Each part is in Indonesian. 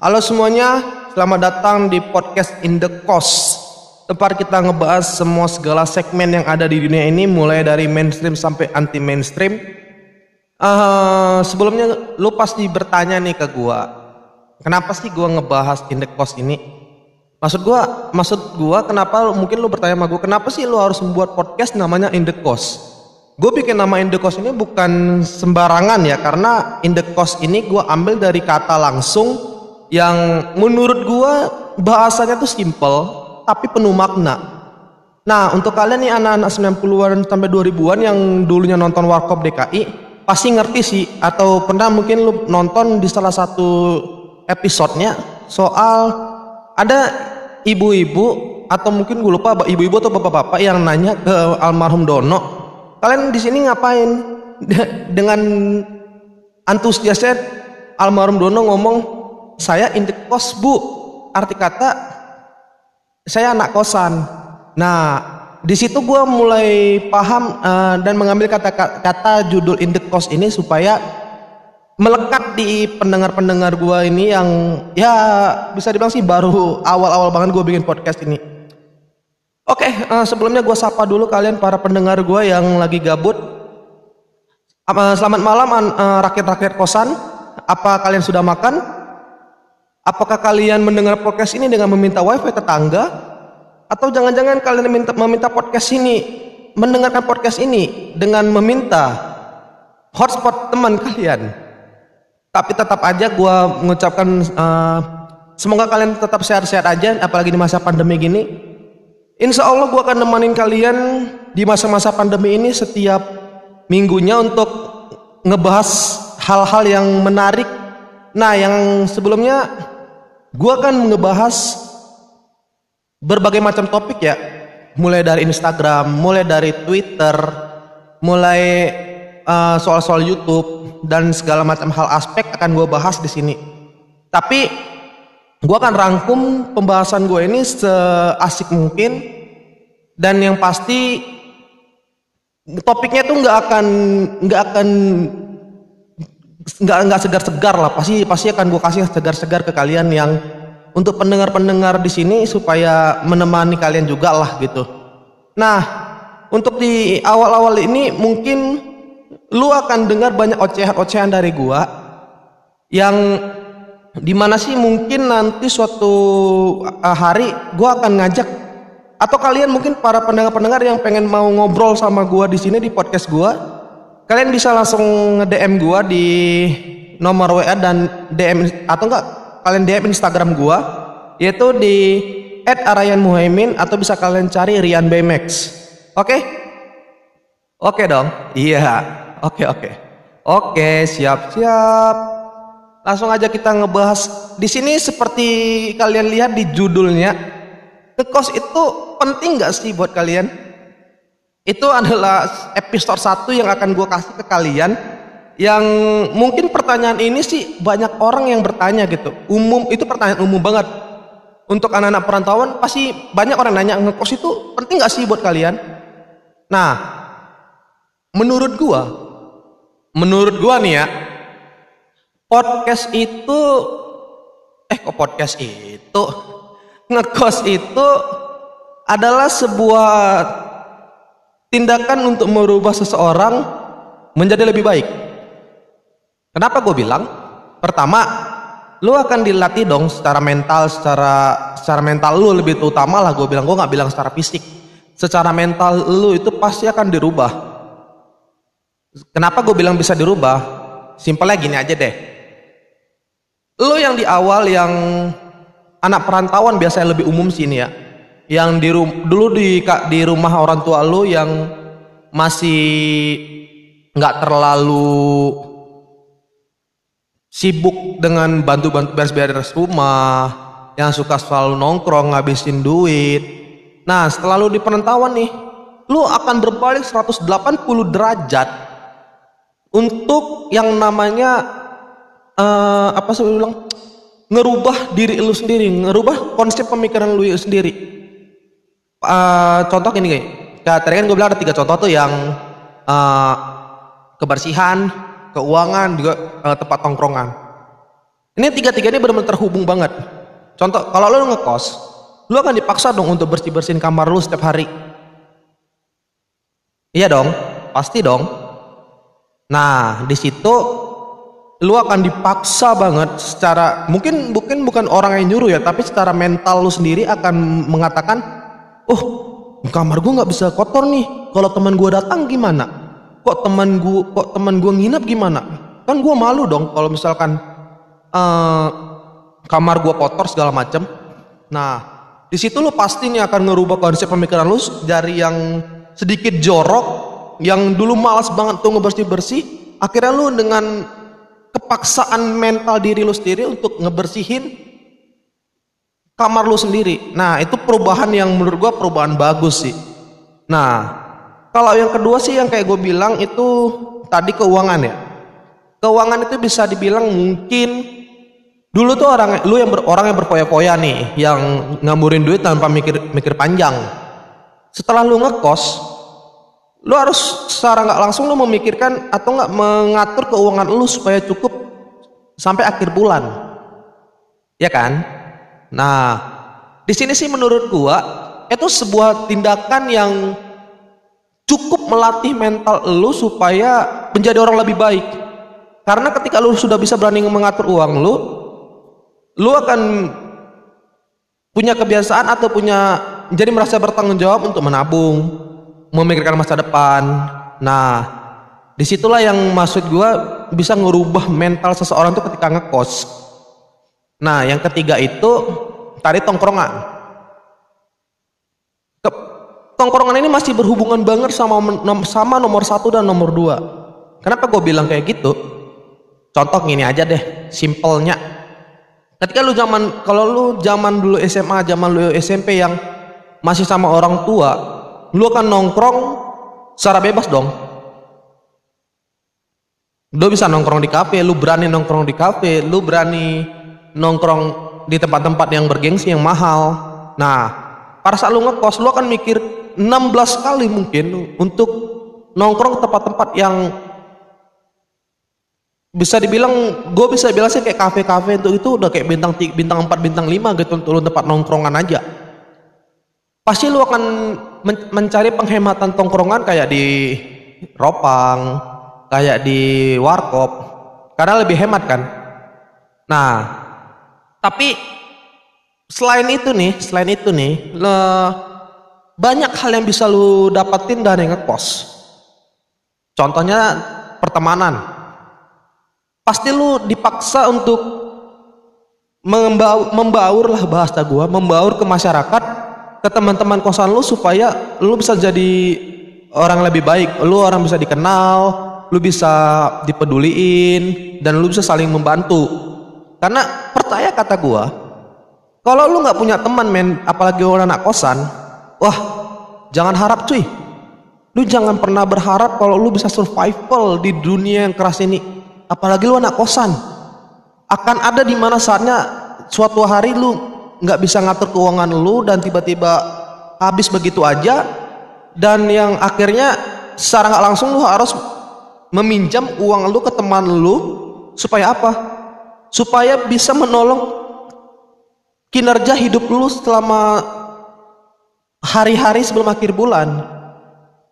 Halo semuanya, selamat datang di podcast In The Cost Tempat kita ngebahas semua segala segmen yang ada di dunia ini Mulai dari mainstream sampai anti mainstream uh, Sebelumnya lu pasti bertanya nih ke gua Kenapa sih gua ngebahas In The Cost ini? Maksud gua, maksud gua kenapa mungkin lu bertanya sama gua Kenapa sih lu harus membuat podcast namanya In The Cost? Gue bikin nama In The Cost ini bukan sembarangan ya Karena In The Cost ini gue ambil dari kata langsung Yang menurut gue bahasanya tuh simple Tapi penuh makna. Nah untuk kalian nih anak-anak 90-an sampai 2000-an Yang dulunya nonton Warkop DKI Pasti ngerti sih Atau pernah mungkin lu nonton di salah satu episodenya Soal ada ibu-ibu Atau mungkin gue lupa ibu-ibu atau bapak-bapak yang nanya ke almarhum Dono kalian di sini ngapain? Dengan antusiasnya almarhum Dono ngomong saya indek kos bu arti kata saya anak kosan nah di situ gue mulai paham uh, dan mengambil kata-kata judul indek kos ini supaya melekat di pendengar-pendengar gue ini yang ya bisa dibilang sih baru awal-awal banget gue bikin podcast ini Oke, uh, sebelumnya gue sapa dulu kalian para pendengar gue yang lagi gabut. Uh, selamat malam uh, rakyat-rakyat kosan. Apa kalian sudah makan? Apakah kalian mendengar podcast ini dengan meminta wifi tetangga? Atau jangan-jangan kalian meminta, meminta podcast ini, mendengarkan podcast ini dengan meminta hotspot teman kalian? Tapi tetap aja gue mengucapkan uh, semoga kalian tetap sehat-sehat aja, apalagi di masa pandemi gini Insya Allah gue akan nemenin kalian di masa-masa pandemi ini setiap minggunya untuk ngebahas hal-hal yang menarik. Nah, yang sebelumnya gue akan ngebahas berbagai macam topik ya, mulai dari Instagram, mulai dari Twitter, mulai uh, soal-soal YouTube dan segala macam hal aspek akan gue bahas di sini. Tapi gue akan rangkum pembahasan gue ini seasik mungkin dan yang pasti topiknya tuh nggak akan nggak akan nggak nggak segar-segar lah pasti pasti akan gue kasih segar-segar ke kalian yang untuk pendengar-pendengar di sini supaya menemani kalian juga lah gitu. Nah untuk di awal-awal ini mungkin lu akan dengar banyak ocehan-ocehan dari gua yang di mana sih mungkin nanti suatu uh, hari gue akan ngajak atau kalian mungkin para pendengar-pendengar yang pengen mau ngobrol sama gue di sini di podcast gue, kalian bisa langsung nge-DM gue di nomor WA dan DM atau enggak kalian DM Instagram gue yaitu di @arayanmuhaimin atau bisa kalian cari Rian Bmax. Oke? Okay? Oke okay dong. Iya. Oke okay, oke. Okay. Oke, siap-siap. Langsung aja kita ngebahas. Di sini seperti kalian lihat di judulnya, ngekos itu penting gak sih buat kalian? Itu adalah episode satu yang akan gue kasih ke kalian. Yang mungkin pertanyaan ini sih banyak orang yang bertanya gitu. Umum itu pertanyaan umum banget. Untuk anak-anak perantauan pasti banyak orang nanya ngekos itu penting gak sih buat kalian? Nah, menurut gua, menurut gua nih ya, podcast itu eh kok podcast itu ngekos itu adalah sebuah tindakan untuk merubah seseorang menjadi lebih baik. Kenapa gue bilang? Pertama, lu akan dilatih dong secara mental, secara secara mental lu lebih utama lah gue bilang. Gue nggak bilang secara fisik. Secara mental lu itu pasti akan dirubah. Kenapa gue bilang bisa dirubah? Simpelnya gini aja deh Lo yang di awal yang anak perantauan biasanya lebih umum sih ini ya. Yang di dulu di di rumah orang tua lo yang masih nggak terlalu sibuk dengan bantu-bantu beres-beres rumah, yang suka selalu nongkrong ngabisin duit. Nah, setelah lu di perantauan nih, lu akan berbalik 180 derajat untuk yang namanya uh, apa sih bilang ngerubah diri lu sendiri, ngerubah konsep pemikiran lu sendiri. Uh, contoh ini kayak, ya, tadi kan gue bilang ada tiga contoh tuh yang uh, kebersihan, keuangan, juga uh, tempat tongkrongan. Ini tiga-tiga ini benar-benar terhubung banget. Contoh, kalau lo ngekos, lo akan dipaksa dong untuk bersih-bersihin kamar lo setiap hari. Iya dong, pasti dong. Nah, di situ lu akan dipaksa banget secara mungkin mungkin bukan orang yang nyuruh ya, tapi secara mental lu sendiri akan mengatakan, "Oh, kamar gua nggak bisa kotor nih. Kalau teman gua datang gimana? Kok teman gua kok teman gua nginep gimana? Kan gua malu dong kalau misalkan uh, kamar gua kotor segala macem. Nah, di situ lu pasti nih akan ngerubah konsep pemikiran lu dari yang sedikit jorok yang dulu malas banget tuh ngebersih-bersih, akhirnya lu dengan kepaksaan mental diri lu sendiri untuk ngebersihin kamar lu sendiri. Nah, itu perubahan yang menurut gua perubahan bagus sih. Nah, kalau yang kedua sih yang kayak gue bilang itu tadi keuangan ya. Keuangan itu bisa dibilang mungkin dulu tuh orang lu yang ber, orang yang berpoya-poya nih, yang ngamburin duit tanpa mikir mikir panjang. Setelah lu ngekos, lu harus secara nggak langsung lu memikirkan atau nggak mengatur keuangan lu supaya cukup sampai akhir bulan ya kan nah di sini sih menurut gua itu sebuah tindakan yang cukup melatih mental lu supaya menjadi orang lebih baik karena ketika lu sudah bisa berani mengatur uang lu lu akan punya kebiasaan atau punya jadi merasa bertanggung jawab untuk menabung memikirkan masa depan. Nah, di situlah yang maksud gue bisa ngerubah mental seseorang itu ketika ngekos. Nah, yang ketiga itu tadi tongkrongan. Tongkrongan ini masih berhubungan banget sama sama nomor satu dan nomor dua. Kenapa gue bilang kayak gitu? Contoh gini aja deh, simpelnya. Ketika lu zaman, kalau lu zaman dulu SMA, zaman lu SMP yang masih sama orang tua, lu akan nongkrong secara bebas dong. Lu bisa nongkrong di kafe, lu berani nongkrong di kafe, lu berani nongkrong di tempat-tempat yang bergengsi yang mahal. Nah, pada saat lu ngekos, lu akan mikir 16 kali mungkin untuk nongkrong tempat-tempat yang bisa dibilang gue bisa bilang sih kayak kafe-kafe itu itu udah kayak bintang bintang 4 bintang 5 gitu untuk tempat nongkrongan aja pasti lu akan men mencari penghematan tongkrongan kayak di Ropang, kayak di Warkop, karena lebih hemat kan. Nah, tapi selain itu nih, selain itu nih, le, banyak hal yang bisa lu dapetin dari ngekos. Contohnya pertemanan. Pasti lu dipaksa untuk membaur, membaur lah bahasa gua, membaur ke masyarakat ke teman-teman kosan lu supaya lu bisa jadi orang lebih baik, lu orang bisa dikenal, lu bisa dipeduliin dan lu bisa saling membantu. Karena percaya kata gua, kalau lu nggak punya teman men, apalagi orang anak kosan, wah jangan harap cuy. Lu jangan pernah berharap kalau lu bisa survival di dunia yang keras ini. Apalagi lu anak kosan. Akan ada di mana saatnya suatu hari lu nggak bisa ngatur keuangan lu dan tiba-tiba habis begitu aja dan yang akhirnya secara nggak langsung lu harus meminjam uang lu ke teman lu supaya apa? Supaya bisa menolong kinerja hidup lu selama hari-hari sebelum akhir bulan.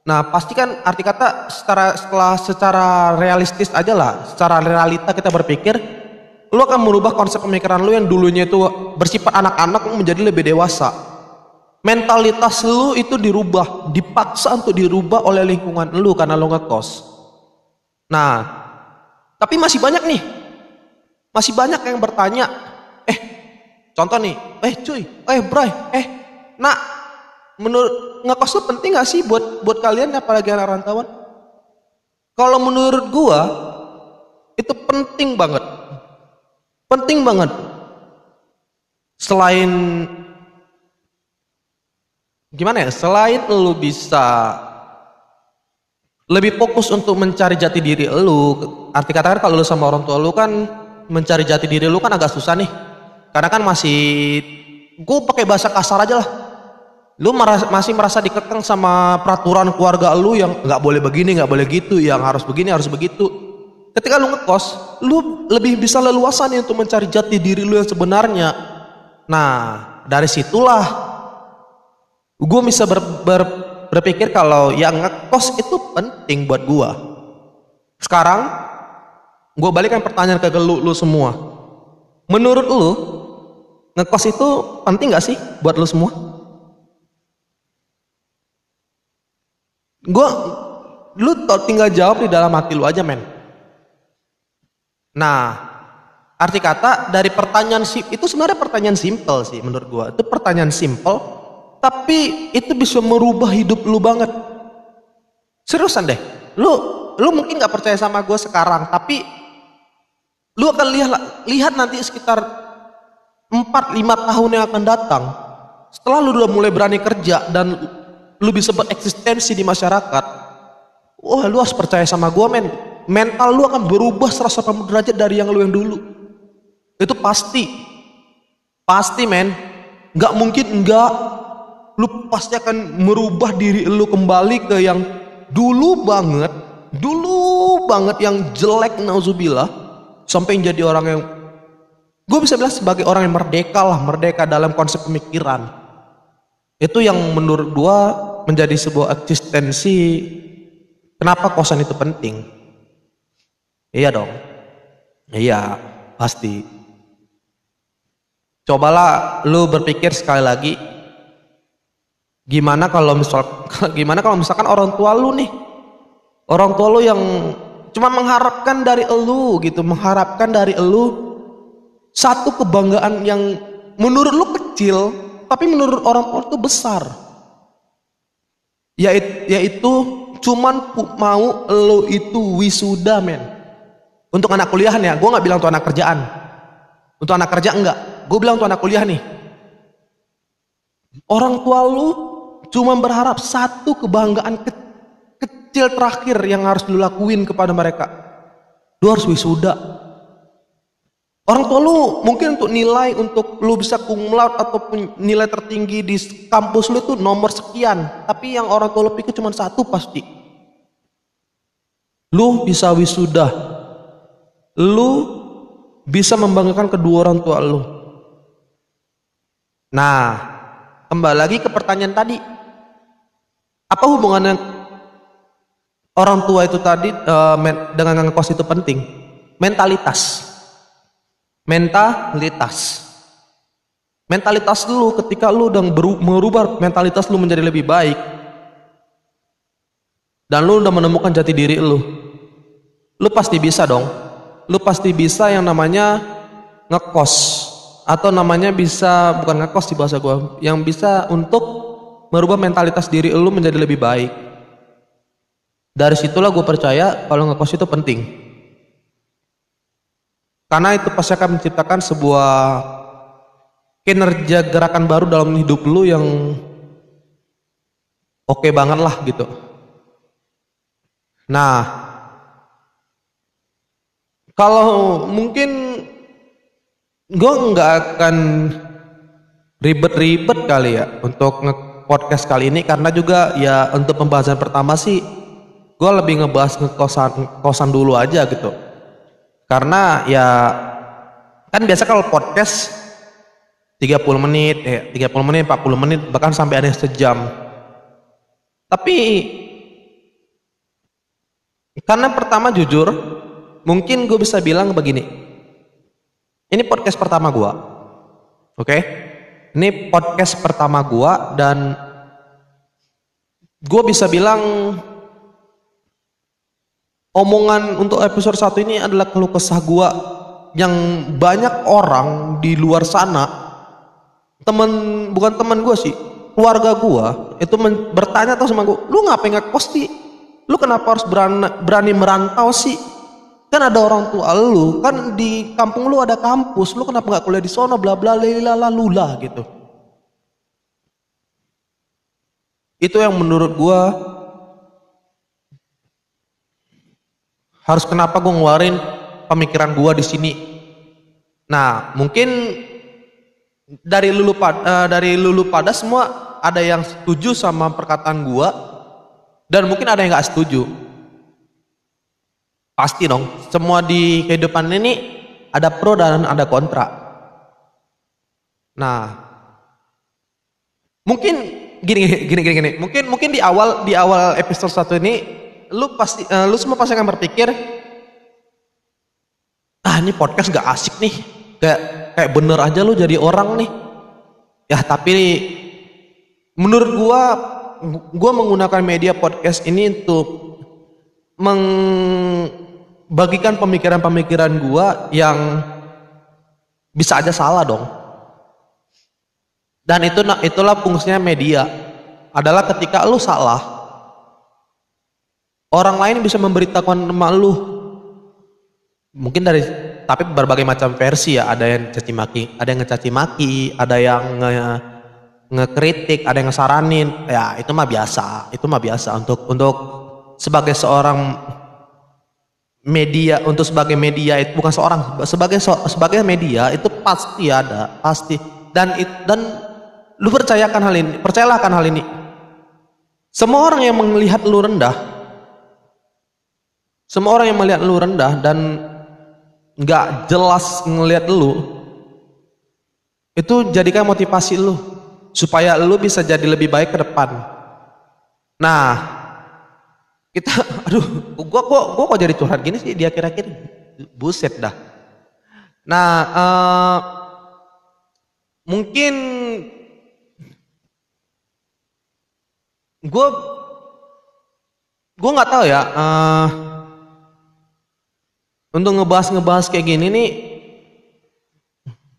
Nah, pasti kan arti kata secara setelah secara realistis aja lah, secara realita kita berpikir lu akan merubah konsep pemikiran lu yang dulunya itu bersifat anak-anak menjadi lebih dewasa. Mentalitas lu itu dirubah, dipaksa untuk dirubah oleh lingkungan lu karena lu ngekos. Nah, tapi masih banyak nih. Masih banyak yang bertanya, eh contoh nih, eh cuy, eh bray, eh nak, menurut ngekos lu penting gak sih buat buat kalian apalagi anak rantauan? Kalau menurut gua itu penting banget Penting banget. Selain gimana ya? Selain lu bisa lebih fokus untuk mencari jati diri lu, arti kata kan kalau lu sama orang tua lu kan mencari jati diri lu kan agak susah nih. Karena kan masih gue pakai bahasa kasar aja lah. Lu merasa, masih merasa dikekang sama peraturan keluarga lu yang nggak boleh begini, nggak boleh gitu, yang harus begini, harus begitu Ketika lu ngekos, lu lebih bisa leluasa nih untuk mencari jati diri lu yang sebenarnya. Nah, dari situlah gue bisa ber, ber, berpikir kalau yang ngekos itu penting buat gue. Sekarang, gue balikan pertanyaan ke lu, lu semua. Menurut lu, ngekos itu penting gak sih buat lu semua? Gue, lu tinggal jawab di dalam hati lu aja men. Nah, arti kata dari pertanyaan itu sebenarnya pertanyaan simple sih menurut gue. Itu pertanyaan simple, tapi itu bisa merubah hidup lu banget. Seriusan deh, lu lu mungkin nggak percaya sama gue sekarang, tapi lu akan lihat lihat nanti sekitar 4-5 tahun yang akan datang. Setelah lu udah mulai berani kerja dan lu bisa bereksistensi di masyarakat, wah lu harus percaya sama gue men. Mental lu akan berubah 180 derajat dari yang lu yang dulu. Itu pasti. Pasti men. Gak mungkin enggak. Lu pasti akan merubah diri lu kembali ke yang dulu banget. Dulu banget yang jelek nauzubillah. Sampai jadi orang yang gue bisa bilang sebagai orang yang merdeka lah. Merdeka dalam konsep pemikiran. Itu yang menurut gue menjadi sebuah eksistensi Kenapa kosan itu penting? Iya dong. Iya, pasti. Cobalah lu berpikir sekali lagi. Gimana kalau misal gimana kalau misalkan orang tua lu nih? Orang tua lu yang cuma mengharapkan dari elu gitu, mengharapkan dari elu satu kebanggaan yang menurut lu kecil, tapi menurut orang tua itu besar. Yaitu, yaitu cuman mau lo itu wisuda men. Untuk anak kuliahan ya gue nggak bilang untuk anak kerjaan. Untuk anak kerja enggak. Gue bilang untuk anak kuliah nih. Orang tua lu cuma berharap satu kebanggaan ke kecil terakhir yang harus lu lakuin kepada mereka. Lu harus wisuda. Orang tua lu mungkin untuk nilai untuk lu bisa kumlaut ataupun nilai tertinggi di kampus lu itu nomor sekian. Tapi yang orang tua lu pikir cuma satu pasti. Lu bisa wisuda. Lu bisa membanggakan kedua orang tua lu. Nah, kembali lagi ke pertanyaan tadi. Apa hubungannya orang tua itu tadi uh, dengan ngekos itu penting? Mentalitas. Mentalitas. Mentalitas lu ketika lu udah merubah mentalitas lu menjadi lebih baik dan lu udah menemukan jati diri lu. Lu pasti bisa dong lu pasti bisa yang namanya ngekos atau namanya bisa bukan ngekos di bahasa gua yang bisa untuk merubah mentalitas diri lu menjadi lebih baik dari situlah gue percaya kalau ngekos itu penting. Karena itu pasti akan menciptakan sebuah kinerja gerakan baru dalam hidup lu yang oke okay banget lah gitu. Nah kalau mungkin gue nggak akan ribet-ribet kali ya untuk nge-podcast kali ini karena juga ya untuk pembahasan pertama sih gue lebih ngebahas ngekosan kosan dulu aja gitu karena ya kan biasa kalau podcast 30 menit eh 30 menit 40 menit bahkan sampai ada sejam tapi karena pertama jujur mungkin gue bisa bilang begini. Ini podcast pertama gue. Oke? Okay? Ini podcast pertama gue dan gue bisa bilang omongan untuk episode satu ini adalah keluh kesah gue yang banyak orang di luar sana temen bukan teman gue sih keluarga gue itu bertanya tuh sama gue lu ngapain nggak sih lu kenapa harus berani, berani merantau sih Kan ada orang tua lu, kan di kampung lu ada kampus, lu kenapa nggak kuliah di sono bla bla lila lula gitu. Itu yang menurut gua harus kenapa gua ngeluarin pemikiran gua di sini. Nah, mungkin dari lulu pada, uh, dari lulu pada semua ada yang setuju sama perkataan gua dan mungkin ada yang nggak setuju. Pasti dong. Semua di kehidupan ini ada pro dan ada kontra. Nah, mungkin gini gini gini gini. Mungkin mungkin di awal di awal episode satu ini lu pasti uh, lu semua pasti akan berpikir ah ini podcast gak asik nih. Kayak kayak bener aja lu jadi orang nih. Ya tapi menurut gua gua menggunakan media podcast ini untuk meng bagikan pemikiran-pemikiran gua yang bisa aja salah dong. Dan itu itulah fungsinya media. Adalah ketika lu salah, orang lain bisa memberitahukan sama lu. Mungkin dari tapi berbagai macam versi ya, ada yang caci maki, ada yang ngecaci maki, ada yang nge, ngekritik, ada yang ngesaranin. Ya, itu mah biasa. Itu mah biasa untuk untuk sebagai seorang media untuk sebagai media itu bukan seorang sebagai sebagai media itu pasti ada pasti dan dan lu percayakan hal ini percayalah akan hal ini semua orang yang melihat lu rendah semua orang yang melihat lu rendah dan nggak jelas ngelihat lu itu jadikan motivasi lu supaya lu bisa jadi lebih baik ke depan. Nah kita aduh gua gua gua kok jadi curhat gini sih di akhir-akhir? Buset dah. Nah uh, mungkin gue gue nggak tahu ya uh, untuk ngebahas ngebahas kayak gini nih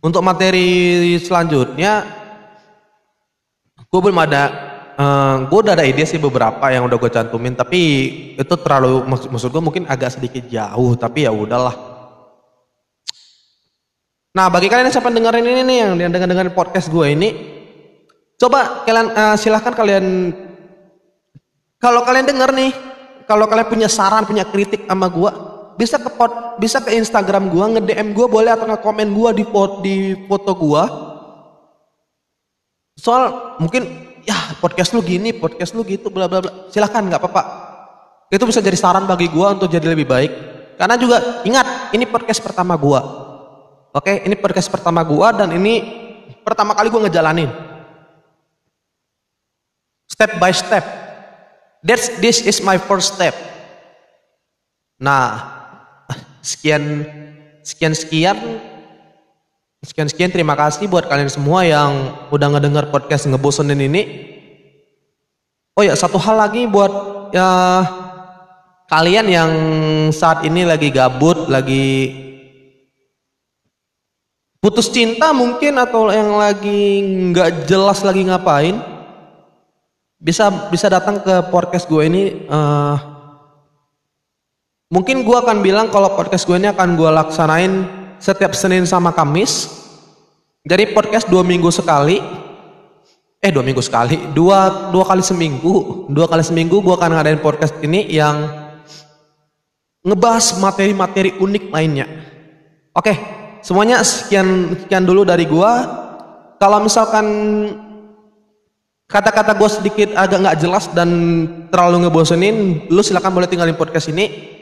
untuk materi selanjutnya gue belum ada Uh, eh, gue udah ada ide sih beberapa yang udah gue cantumin tapi itu terlalu maksud, maksud gue mungkin agak sedikit jauh tapi ya udahlah. Nah bagi kalian yang sampai dengerin ini nih yang dengar dengerin podcast gue ini, coba kalian uh, silahkan kalian kalau kalian denger nih, kalau kalian punya saran punya kritik sama gue, bisa ke pot, bisa ke Instagram gue nge DM gue boleh atau nge komen gue di foto di foto gue. Soal mungkin ya podcast lu gini, podcast lu gitu, bla bla bla. Silahkan nggak apa-apa. Itu bisa jadi saran bagi gua untuk jadi lebih baik. Karena juga ingat, ini podcast pertama gua. Oke, ini podcast pertama gua dan ini pertama kali gua ngejalanin. Step by step. That's this is my first step. Nah, sekian sekian sekian Sekian-sekian terima kasih buat kalian semua yang udah ngedenger podcast ngebosenin ini. Oh ya, satu hal lagi buat ya kalian yang saat ini lagi gabut, lagi putus cinta mungkin atau yang lagi nggak jelas lagi ngapain, bisa bisa datang ke podcast gue ini. Uh, mungkin gue akan bilang kalau podcast gue ini akan gue laksanain setiap Senin sama Kamis. Jadi podcast dua minggu sekali. Eh dua minggu sekali, dua dua kali seminggu, dua kali seminggu gue akan ngadain podcast ini yang ngebahas materi-materi unik lainnya. Oke, semuanya sekian sekian dulu dari gue. Kalau misalkan kata-kata gue sedikit agak nggak jelas dan terlalu ngebosenin, lu silakan boleh tinggalin podcast ini.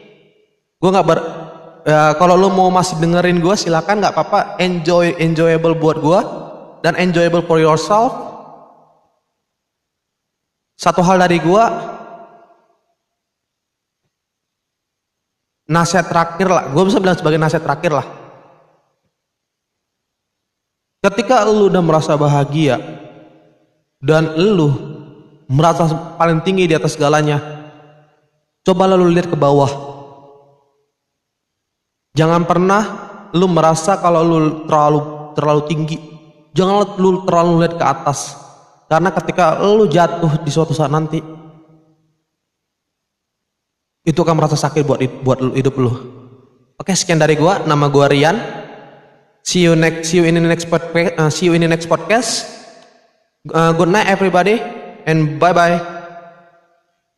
Gue nggak ber ya kalau lu mau masih dengerin gue silakan nggak apa-apa. Enjoy enjoyable buat gue dan enjoyable for yourself. Satu hal dari gue nasihat terakhir lah. Gue bisa bilang sebagai nasihat terakhir lah. Ketika lu udah merasa bahagia dan lu merasa paling tinggi di atas segalanya coba lalu lihat ke bawah Jangan pernah lu merasa kalau lu terlalu terlalu tinggi. Jangan lu terlalu lihat ke atas. Karena ketika lu jatuh di suatu saat nanti itu akan merasa sakit buat buat hidup lu. Oke, sekian dari gua. Nama gua Rian. See you next see you in the next podcast. Uh, see you in the next podcast. Uh, good night everybody and bye bye.